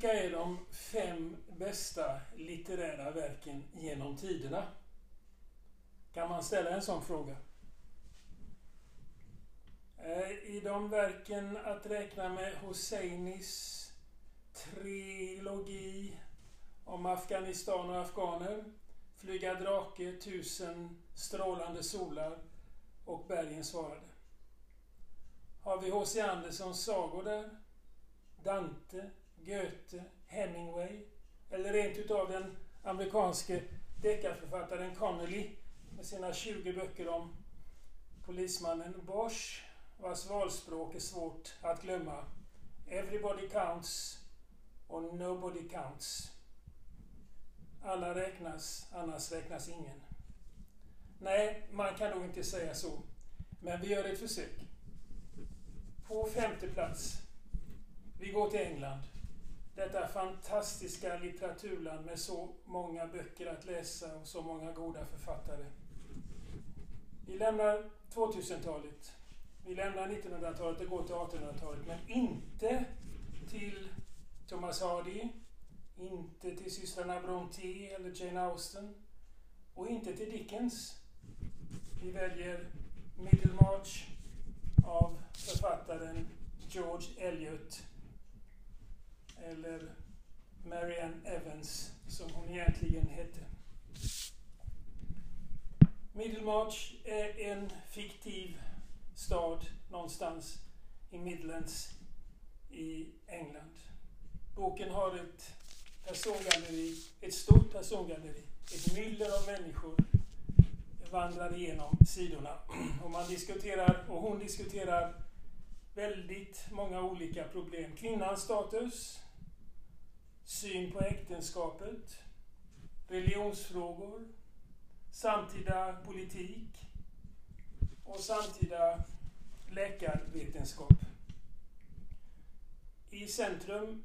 Vilka är de fem bästa litterära verken genom tiderna? Kan man ställa en sån fråga? Eh, I de verken att räkna med Hosseinis trilogi om Afghanistan och afghaner, Flyga drake, Tusen strålande solar och Bergen svarade. Har vi H.C. Andersens sagor där? Dante, Goethe, Hemingway eller rent utav den amerikanske deckarförfattaren Connolly med sina 20 böcker om polismannen Bosch vars valspråk är svårt att glömma. Everybody counts och nobody counts. Alla räknas, annars räknas ingen. Nej, man kan nog inte säga så. Men vi gör ett försök. På femte plats. Vi går till England. Detta fantastiska litteraturland med så många böcker att läsa och så många goda författare. Vi lämnar 2000-talet. Vi lämnar 1900-talet och går till 1800-talet, men inte till Thomas Hardy, inte till systrarna Brontë eller Jane Austen och inte till Dickens. Vi väljer Middlemarch av författaren George Eliot eller Marianne Evans som hon egentligen hette. Middlemarch är en fiktiv stad någonstans i Midlands i England. Boken har ett persongalleri, ett stort persongalleri, ett myller av människor vandrar igenom sidorna. Och man diskuterar, och hon diskuterar väldigt många olika problem. Kvinnans status, syn på äktenskapet, religionsfrågor, samtida politik och samtida läkarvetenskap. I centrum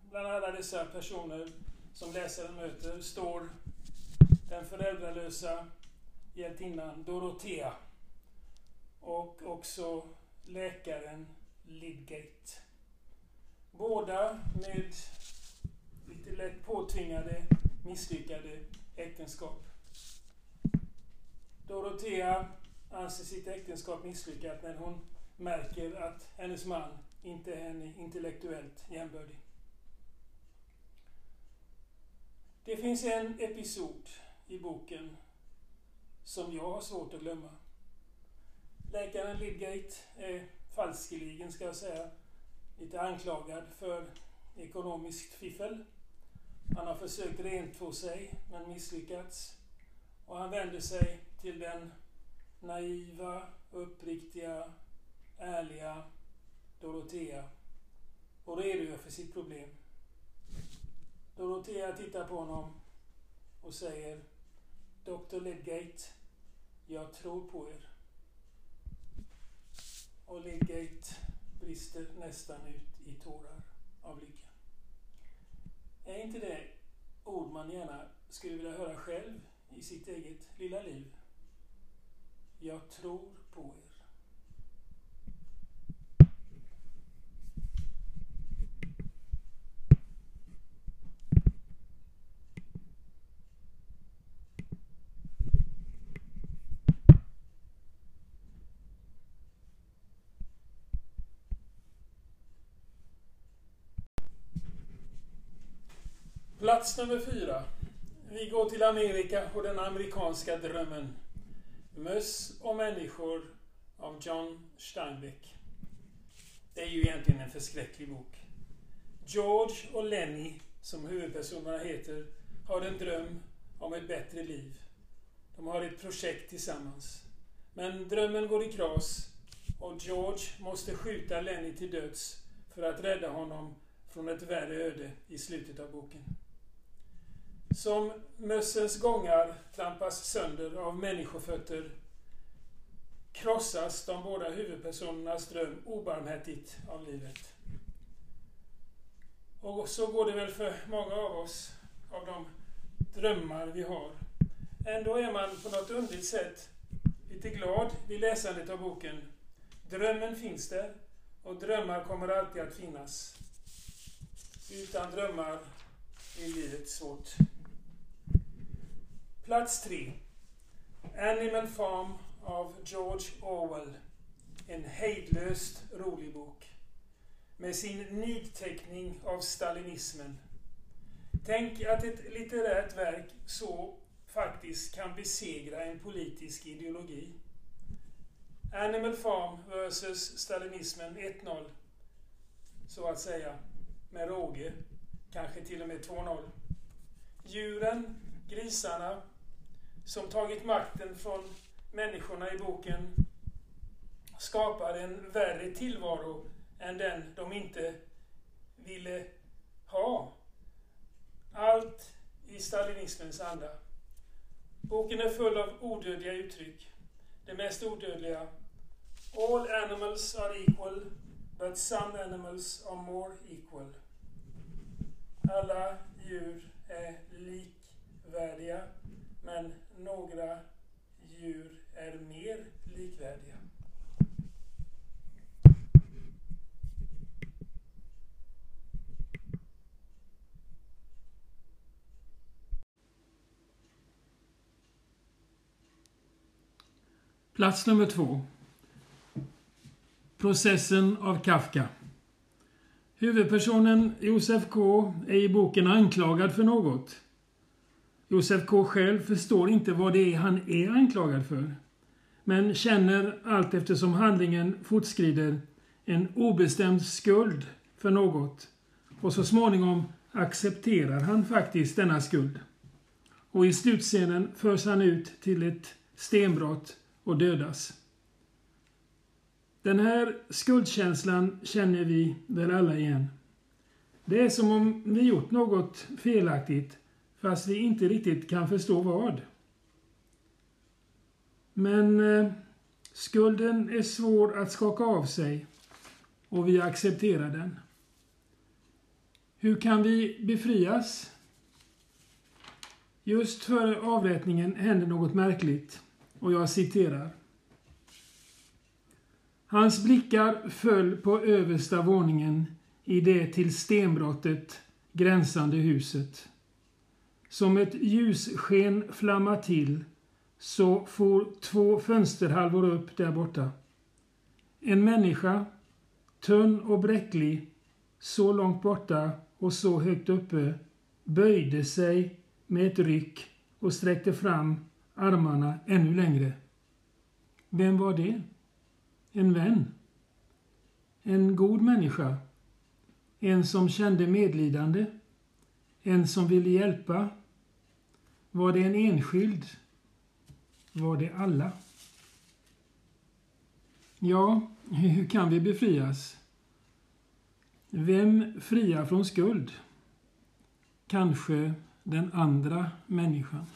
bland alla dessa personer som läsaren möter står den föräldralösa hjältinnan Dorotea och också läkaren Lidgate. Båda med ett påtvingade, misslyckade äktenskap. Dorotea anser sitt äktenskap misslyckat när hon märker att hennes man inte är henne intellektuellt jämbördig. Det finns en episod i boken som jag har svårt att glömma. Läkaren Lidgate är falskeligen, ska jag säga, lite anklagad för ekonomiskt fiffel. Han har försökt rentvå sig, men misslyckats. Och han vänder sig till den naiva, uppriktiga, ärliga Dorotea och redogör för sitt problem. Dorotea tittar på honom och säger Dr Lidgate, jag tror på er. Och Lidgate brister nästan ut i tårar av lycka. Är inte det ord man gärna skulle vilja höra själv i sitt eget lilla liv? Jag tror på er. Plats nummer fyra. Vi går till Amerika och den amerikanska drömmen. Möss och människor av John Steinbeck. Det är ju egentligen en förskräcklig bok. George och Lenny, som huvudpersonerna heter, har en dröm om ett bättre liv. De har ett projekt tillsammans. Men drömmen går i kras och George måste skjuta Lenny till döds för att rädda honom från ett värre öde i slutet av boken. Som mössens gångar trampas sönder av människofötter krossas de båda huvudpersonernas dröm obarmhärtigt av livet. Och så går det väl för många av oss, av de drömmar vi har. Ändå är man på något underligt sätt lite glad vid läsandet av boken. Drömmen finns där och drömmar kommer alltid att finnas. Utan drömmar är livet svårt. Plats 3. Animal Farm av George Orwell. En hejdlöst rolig bok. Med sin nidteckning av stalinismen. Tänk att ett litterärt verk så faktiskt kan besegra en politisk ideologi. Animal Farm vs Stalinismen 1-0. Så att säga. Med råge. Kanske till och med 2-0. Djuren, grisarna, som tagit makten från människorna i boken skapar en värre tillvaro än den de inte ville ha. Allt i stalinismens anda. Boken är full av odödliga uttryck. Det mest odödliga. All animals are equal, but some animals are more equal. Alla djur är likvärdiga, men några djur är mer likvärdiga. Plats nummer två. Processen av Kafka. Huvudpersonen Josef K är i boken anklagad för något. Josef K själv förstår inte vad det är han är anklagad för. Men känner allt eftersom handlingen fortskrider en obestämd skuld för något. Och så småningom accepterar han faktiskt denna skuld. Och i slutscenen förs han ut till ett stenbrott och dödas. Den här skuldkänslan känner vi väl alla igen. Det är som om vi gjort något felaktigt fast vi inte riktigt kan förstå vad. Men eh, skulden är svår att skaka av sig och vi accepterar den. Hur kan vi befrias? Just före avrättningen händer något märkligt och jag citerar. Hans blickar föll på översta våningen i det till stenbrottet gränsande huset. Som ett ljussken flamma till så for två fönsterhalvor upp där borta. En människa, tunn och bräcklig, så långt borta och så högt uppe, böjde sig med ett ryck och sträckte fram armarna ännu längre. Vem var det? En vän? En god människa? En som kände medlidande? En som ville hjälpa? Var det en enskild? Var det alla? Ja, hur kan vi befrias? Vem friar från skuld? Kanske den andra människan.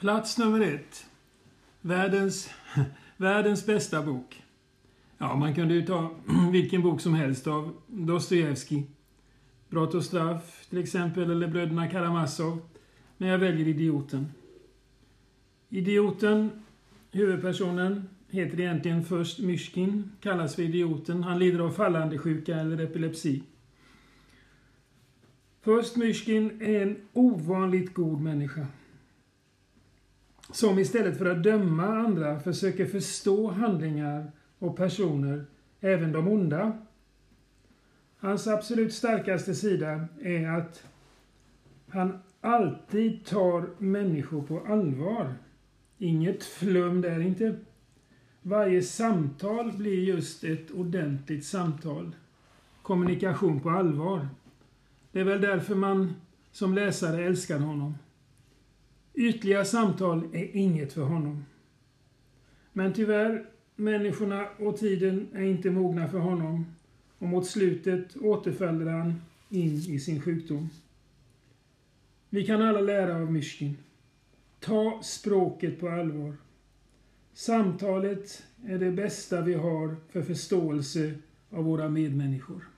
Plats nummer ett. Världens, världens bästa bok. Ja, man kunde ju ta vilken bok som helst av Dostojevskij. Brott och straff till exempel, eller Bröderna Karamazov. Men jag väljer Idioten. Idioten, huvudpersonen, heter egentligen först Myshkin, kallas för Idioten. Han lider av fallande sjuka eller epilepsi. Först Myshkin är en ovanligt god människa som istället för att döma andra försöker förstå handlingar och personer, även de onda. Hans absolut starkaste sida är att han alltid tar människor på allvar. Inget flum där inte. Varje samtal blir just ett ordentligt samtal. Kommunikation på allvar. Det är väl därför man som läsare älskar honom. Ytliga samtal är inget för honom. Men tyvärr, människorna och tiden är inte mogna för honom och mot slutet återfaller han in i sin sjukdom. Vi kan alla lära av Myshkin. Ta språket på allvar. Samtalet är det bästa vi har för förståelse av våra medmänniskor.